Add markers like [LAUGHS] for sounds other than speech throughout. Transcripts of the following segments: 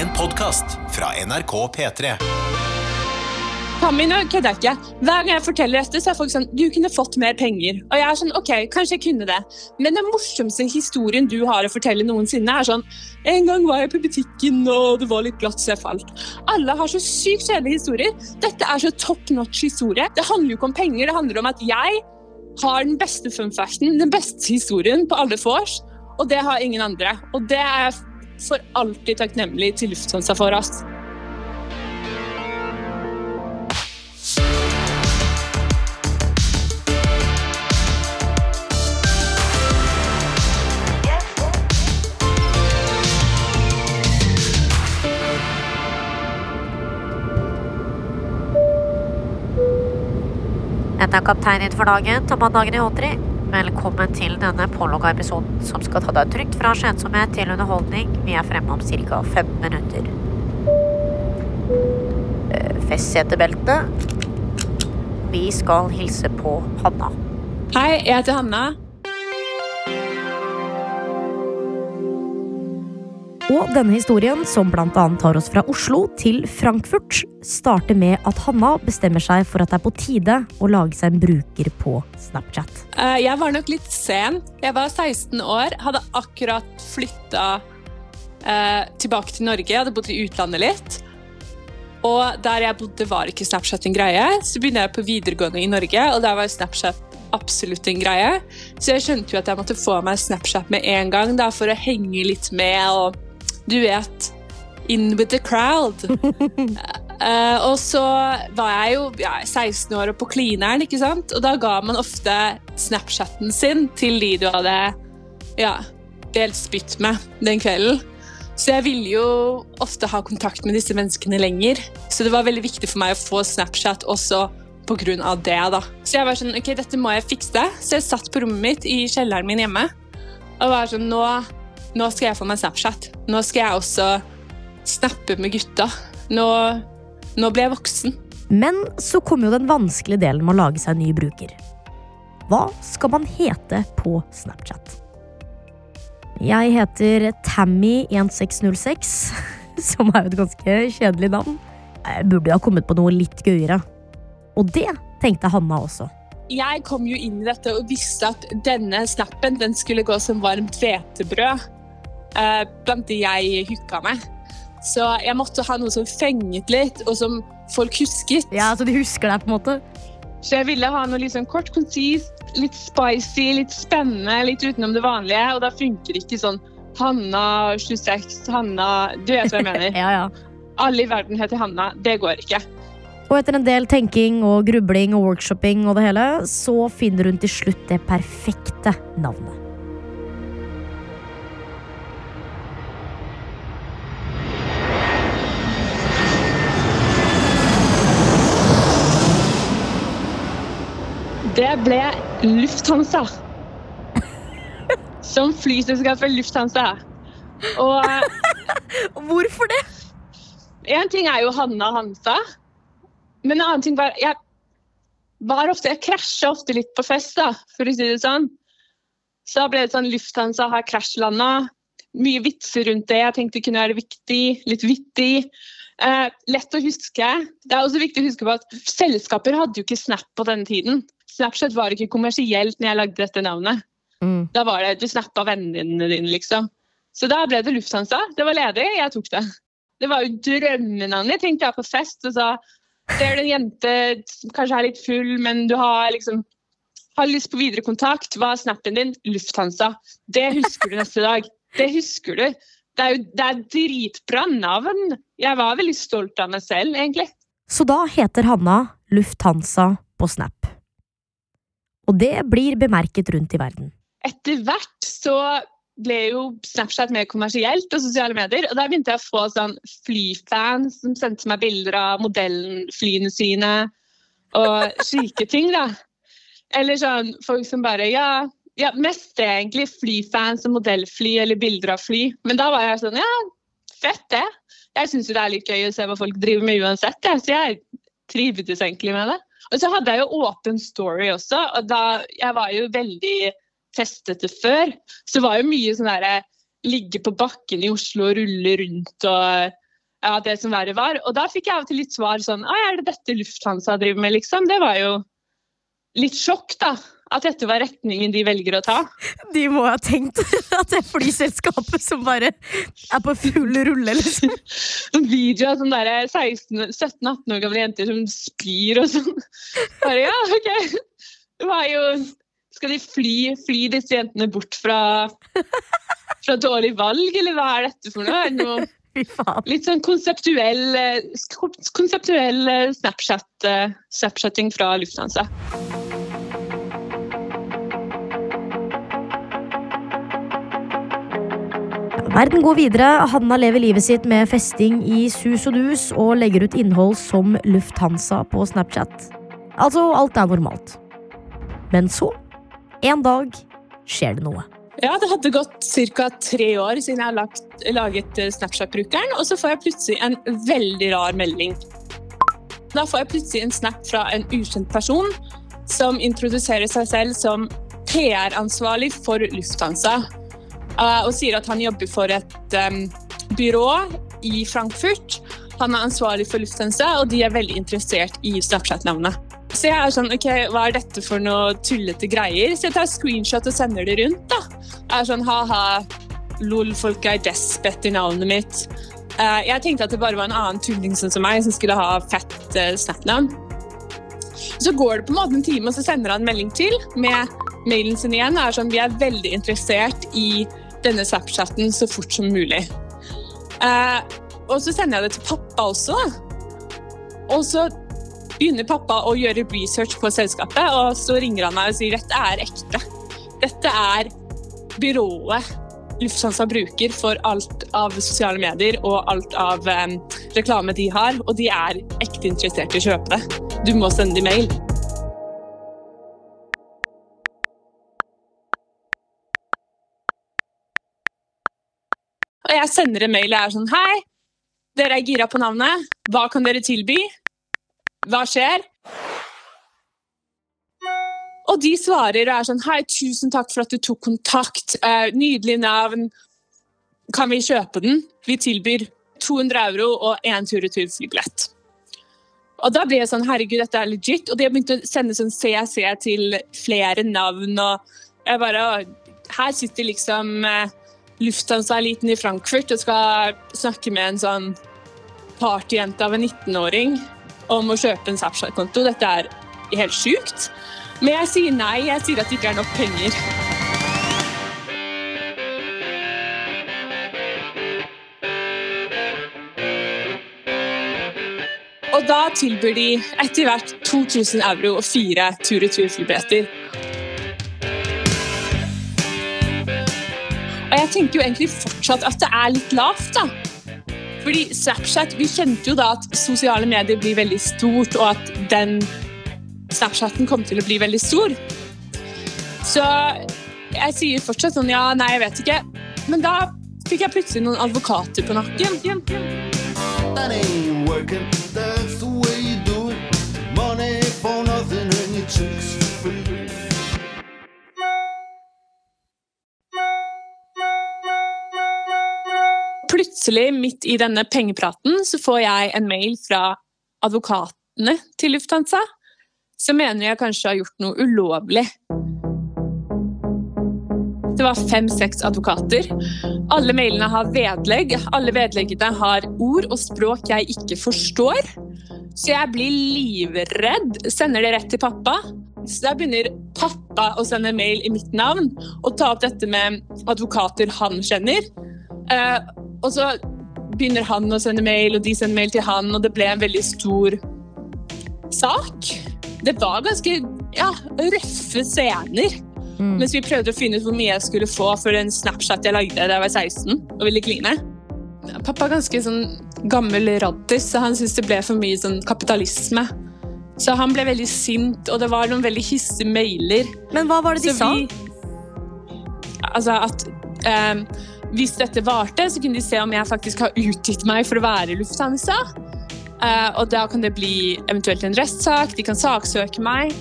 En podkast fra NRK P3. Tommy, nå kødder jeg ikke. Hver gang jeg forteller dette, så er folk sånn Du kunne fått mer penger. Og jeg er sånn OK, kanskje jeg kunne det. Men den morsomste historien du har å fortelle noensinne, er sånn En gang var jeg på butikken, og det var litt glatt, så jeg falt. Alle har så sykt kjedelige historier. Dette er så top notch historie. Det handler jo ikke om penger, det handler om at jeg har den beste fun facten, den beste historien på alle vors, og det har ingen andre. Og det er for alltid takknemlig til Lufthansa for. oss. Dette er kapteinen for dagen, Thomas Dagen i Håtri. Velkommen til denne pålogga-episoden som skal ta deg trygt fra skjensomhet til underholdning. Vi er fremme om ca. fem minutter. Eh, Fest setebeltet. Vi skal hilse på Hanna. Hei, jeg heter Hanna. Og denne historien, som annet tar oss fra Oslo til Frankfurt, starter med at Hanna bestemmer seg for at det er på tide å lage seg en bruker på Snapchat. Eh, Jeg var nok litt sen. Jeg var 16 år, hadde akkurat flytta eh, tilbake til Norge. Hadde bodd i utlandet litt. Og der jeg bodde, var ikke Snapchat en greie. Så begynner jeg på videregående i Norge, og der var Snapchat absolutt en greie. Så jeg skjønte jo at jeg måtte få meg Snapchat med en gang da, for å henge litt med og du vet In with the crowd. uh, [LAUGHS] og så var jeg jo ja, 16 år og på klineren, ikke sant? Og da ga man ofte Snapchatten sin til de du hadde ja, delt spytt med den kvelden. Så jeg ville jo ofte ha kontakt med disse menneskene lenger. Så det var veldig viktig for meg å få Snapchat også på grunn av det. da. Så jeg var sånn, ok, dette må jeg fikse. Så jeg satt på rommet mitt i kjelleren min hjemme og var sånn, nå, nå skal jeg få meg Snapchat. Nå skal jeg også snappe med gutta. Nå, nå ble jeg voksen. Men så kommer jo den vanskelige delen med å lage seg en ny bruker. Hva skal man hete på Snapchat? Jeg heter Tammy1606, [LAUGHS] som er jo et ganske kjedelig navn. Jeg burde ha kommet på noe litt gøyere. Og det tenkte Hanna også. Jeg kom jo inn i dette og visste at denne snappen den skulle gå som varmt hvetebrød blant de jeg hooka med. Så jeg måtte ha noe som fenget litt, og som folk husket. Ja, Så de husker deg, på en måte? Så jeg ville ha noe sånn kort, konsist, litt spicy, litt spennende, litt utenom det vanlige. Og da funker det ikke sånn Hanna 26, Hanna Du vet hva jeg mener. [LAUGHS] Ja, ja. Alle i verden heter Hanna. Det går ikke. Og etter en del tenking og grubling og workshopping og det hele, så finner hun til slutt det perfekte navnet. Det ble Lufthansa. Som flyselskapet Lufthansa. [LAUGHS] Og Hvorfor det? En ting er jo Hanna Hansa, men en annen ting var Jeg var ofte, jeg krasja ofte litt på fest, da, for å si det sånn. Så da ble det sånn Lufthansa har krasjlanda. Mye vitser rundt det. Jeg tenkte det kunne være viktig, litt vittig. Eh, lett å huske. Det er også viktig å huske på at selskaper hadde jo ikke Snap på denne tiden. Snapchat var ikke kommersielt når jeg lagde dette navnet. Mm. Da var det, Du snappa vennene dine, liksom. Så da ble det Lufthansa. Det var ledig, jeg tok det. Det var jo drømmenavnet. Tenkte jeg på fest og sa Ser du en jente som kanskje er litt full, men du har liksom har lyst på videre kontakt, hva er snappen din? Lufthansa. Det husker du neste dag. Det husker du. Det er jo det er dritbra navn. Jeg var veldig stolt av meg selv, egentlig. Så da heter Hanna Lufthansa på Snap. Og det blir bemerket rundt i verden. Etter hvert så ble jo Snapchat mer kommersielt og sosiale medier. Og da begynte jeg å få sånn flyfans som sendte meg bilder av modellflyene sine og slike ting, da. Eller sånn folk som bare Ja, ja mest egentlig. Flyfans og modellfly eller bilder av fly. Men da var jeg sånn Ja, fett det. Jeg syns jo det er litt gøy å se hva folk driver med uansett, ja. så jeg trivdes egentlig med det. Og så hadde jeg jo åpen story også, og da Jeg var jo veldig festete før. Så var jo mye sånn derre ligge på bakken i Oslo og rulle rundt og ja, det som verre var. Og da fikk jeg av og til litt svar sånn Å, er det dette Lufthansa driver med, liksom? Det var jo litt sjokk, da. At dette var retningen de velger å ta. De må ha tenkt [LAUGHS] at det er flyselskapet som bare er på full rulle, liksom. En [LAUGHS] video av sånne 17-18 år gamle jenter som spyr og sånn. Bare ja, OK. Det var jo Skal de fly, fly disse jentene bort fra, fra dårlig valg, eller hva er dette for noe? Noe [LAUGHS] Litt sånn konseptuell, eh, konseptuell eh, Snapchat, eh, Snapchatting fra Lufthansa. Verden går videre. Hanna lever livet sitt med festing i sus og dus og legger ut innhold som Lufthansa på Snapchat. Altså, alt er normalt. Men så, en dag, skjer det noe. Ja, Det hadde gått ca. tre år siden jeg har lagt, laget eh, Snapchat-brukeren, og så får jeg plutselig en veldig rar melding. Da får jeg plutselig en snap fra en ukjent person som introduserer seg selv som PR-ansvarlig for Lufthansa. Uh, og sier at han jobber for et um, byrå i Frankfurt. Han er ansvarlig for Lufthansa, og de er veldig interessert i Snapchat-navnet. Så jeg er sånn, ok, Hva er dette for noe tullete greier? Så jeg tar screenshot og sender det rundt. da. Jeg er sånn, ha-ha, lol, folk er despet i navnet mitt. Uh, jeg tenkte at det bare var en annen tulling sånn som meg som skulle ha fett uh, Snap-navn. Så går det på en måte en time, og så sender han en melding til med mailen sin igjen. er sånn, Vi er veldig interessert i denne Snapchaten så fort som mulig. Eh, og så sender jeg det til pappa også. Og så begynner pappa å gjøre research på selskapet, og så ringer han meg og sier dette er ekte. Dette er byrået Lufthansa bruker for alt av sosiale medier og alt av um, reklame de har, og de er ekte interessert i å kjøpe det. Du må sende dem mail. Jeg sender en mail og er sånn Hei, dere er gira på navnet. Hva kan dere tilby? Hva skjer? Og de svarer og er sånn Hei, tusen takk for at du tok kontakt. Eh, nydelig navn. Kan vi kjøpe den? Vi tilbyr 200 euro og én tur-retur flybillett. Og da ble jeg sånn Herregud, dette er legit. Og de har begynt å sende sånn CC til flere navn. Og jeg bare Her sitter liksom Lufthansa-eliten i Frankfurt og skal snakke med en sånn partyjente av en 19-åring om å kjøpe en Snapchat-konto. Dette er helt sjukt. Men jeg sier nei. Jeg sier at det ikke er nok penger. Og da tilbyr de etter hvert 2000 euro og fire tur-retur-flybilletter. Tenker jo egentlig fortsatt at det er litt lavt, da. Fordi Snapchat, Vi kjente jo da at sosiale medier blir veldig stort, og at den Snapchaten kom til å bli veldig stor. Så jeg sier fortsatt sånn ja, nei, jeg vet ikke. Men da fikk jeg plutselig noen advokater på nakken. That Plutselig, midt i denne pengepraten, så får jeg en mail fra advokatene til Lufthansa, som mener jeg kanskje har gjort noe ulovlig. Det var fem-seks advokater. Alle mailene har vedlegg. Alle vedleggene har ord og språk jeg ikke forstår. Så jeg blir livredd. Sender det rett til pappa. Så da begynner pappa å sende mail i mitt navn og ta opp dette med advokater han kjenner. Eh, og så begynner han å sende mail, og de sender mail til han, og det ble en veldig stor sak. Det var ganske ja, røffe scener. Mens vi prøvde å finne ut hvor mye jeg skulle få for en Snapchat jeg lagde da jeg var 16 og ville kline. Pappa er ganske sånn gammel raddis, så han syntes det ble for mye sånn kapitalisme. Så han ble veldig sint, og det var noen veldig hissige mailer. Men hva var det de Så sa? vi- Altså at ehm, hvis dette varte, så kunne de se om jeg faktisk har utgitt meg for å være Lufthansa. Eh, og da kan det bli eventuelt en rettssak, de kan saksøke meg.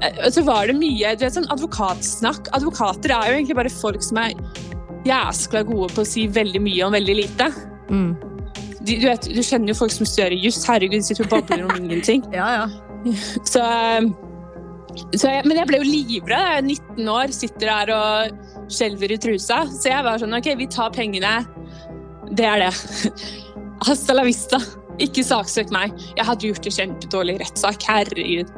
Eh, og så var det mye du vet, sånn advokatsnakk. Advokater er jo egentlig bare folk som er jæskla gode på å si veldig mye om veldig lite. Mm. Du, du, vet, du kjenner jo folk som studerer juss. Herregud, de sitter og babler om ingenting. [LAUGHS] Ja, ja. Så, så jeg, men jeg ble jo livredd. Jeg er 19 år, sitter der og skjelver i trusa. Så jeg var sånn OK, vi tar pengene. Det er det. [LAUGHS] Hasta la vista. Ikke saksøk meg. Jeg hadde gjort det kjempedårlig i rettssak. Herregud.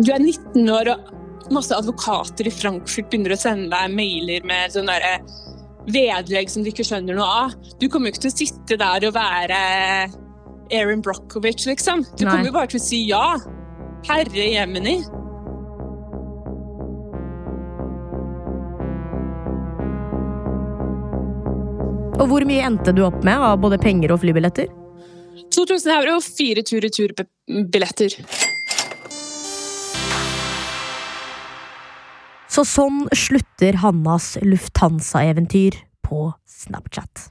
Du er 19 år, og masse advokater i Frankfurt begynner å sende deg mailer med sånn derre vedlegg som du ikke skjønner noe av. Du kommer jo ikke til å sitte der og være Erin Brockovich, liksom. Du Nei. kommer jo bare til å si ja. Herre jemini. Og hvor mye endte du opp med av både penger og flybilletter? 2000 euro, og fire tur-retur-billetter. Så sånn slutter Hannas Lufthansa-eventyr på Snapchat.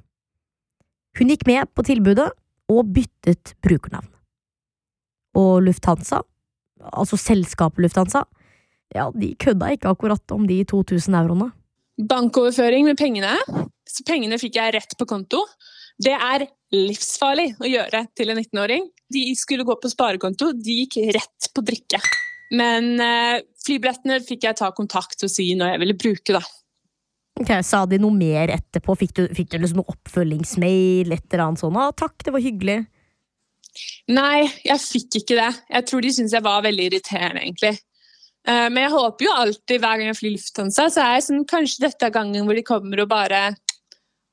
Hun gikk med på tilbudet og byttet brukernavn. Og Lufthansa, altså selskapet Lufthansa, ja, de kødda ikke akkurat om de 2000 euroene. Bankoverføring med pengene. Så pengene fikk jeg rett på konto. Det er livsfarlig å gjøre til en 19-åring. De skulle gå på sparekonto, de gikk rett på drikke. Men eh, flybillettene fikk jeg ta kontakt og si når jeg ville bruke, da. Okay, Sa de noe mer etterpå? Fikk du, fikk du liksom noe oppfølgingsmail? Et eller annet sånt? Å, takk, det var hyggelig. Nei, jeg fikk ikke det. Jeg tror de syntes jeg var veldig irriterende, egentlig. Eh, Men jeg håper jo alltid, hver gang jeg flyr Lufthansa, så er jeg sånn Kanskje dette er gangen hvor de kommer og bare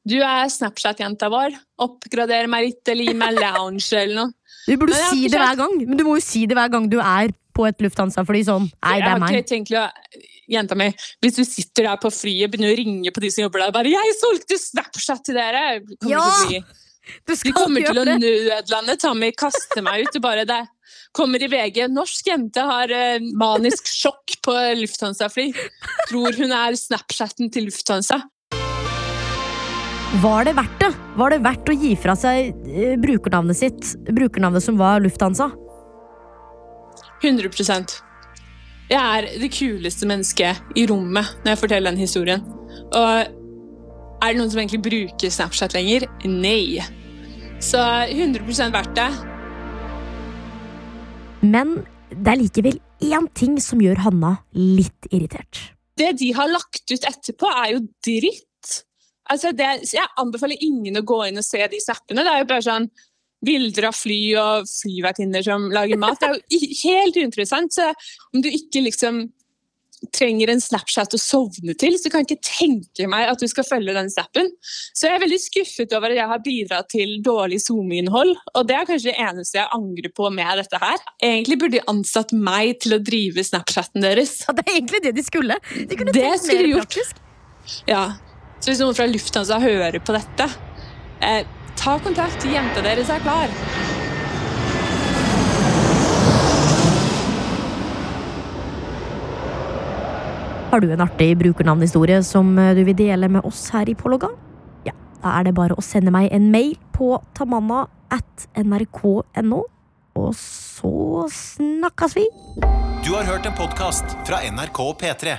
Du er Snapchat-jenta vår. Oppgrader gi meg lounge, eller noe. Du burde Men si det hver gang, men du må jo si det hver gang du er på et Lufthansa, fordi sånn Nei, det jeg er har meg. ikke tenkt å Jenta mi, hvis du sitter der på flyet begynner å ringe på de som jobber der, bare 'Jeg solgte Snapchat til dere!' Kommer Ja, til Du De kommer til å nødlande, Tommy, kaste meg ut. og bare det kommer i VG. Norsk jente har eh, manisk sjokk på Lufthansa-fly. Tror hun er Snapchatten til Lufthansa. Var det verdt det? Var det verdt å gi fra seg eh, brukernavnet sitt, brukernavnet som var Lufthansa? 100% Jeg er det kuleste mennesket i rommet når jeg forteller den historien. Og er det noen som egentlig bruker Snapchat lenger? Nei. Så 100 verdt det. Men det er likevel én ting som gjør Hanna litt irritert. det de har lagt ut etterpå, er jo dritt. Altså det, jeg anbefaler ingen å gå inn og se de snappene. Det er jo bare sånn bilder av fly og flyvertinner som lager mat. Det er jo helt uinteressant. Så om du ikke liksom trenger en Snapchat å sovne til, så kan jeg ikke tenke meg at du skal følge den snappen. Så jeg er veldig skuffet over at jeg har bidratt til dårlig SoMe-innhold. Og det er kanskje det eneste jeg angrer på med dette her. Egentlig burde de ansatt meg til å drive Snapchatten deres. Ja, det er egentlig det de skulle. De kunne Det tenkt mer gjort. praktisk. Ja, så hvis noen fra Lufthansa hører på dette, eh, ta kontakt. Jenta deres er klar. Har du en artig brukernavnhistorie som eh, du vil dele med oss her i Pologa? Ja, da er det bare å sende meg en mail på tamanna at nrk.no, og så snakkes vi! Du har hørt en podkast fra NRK P3.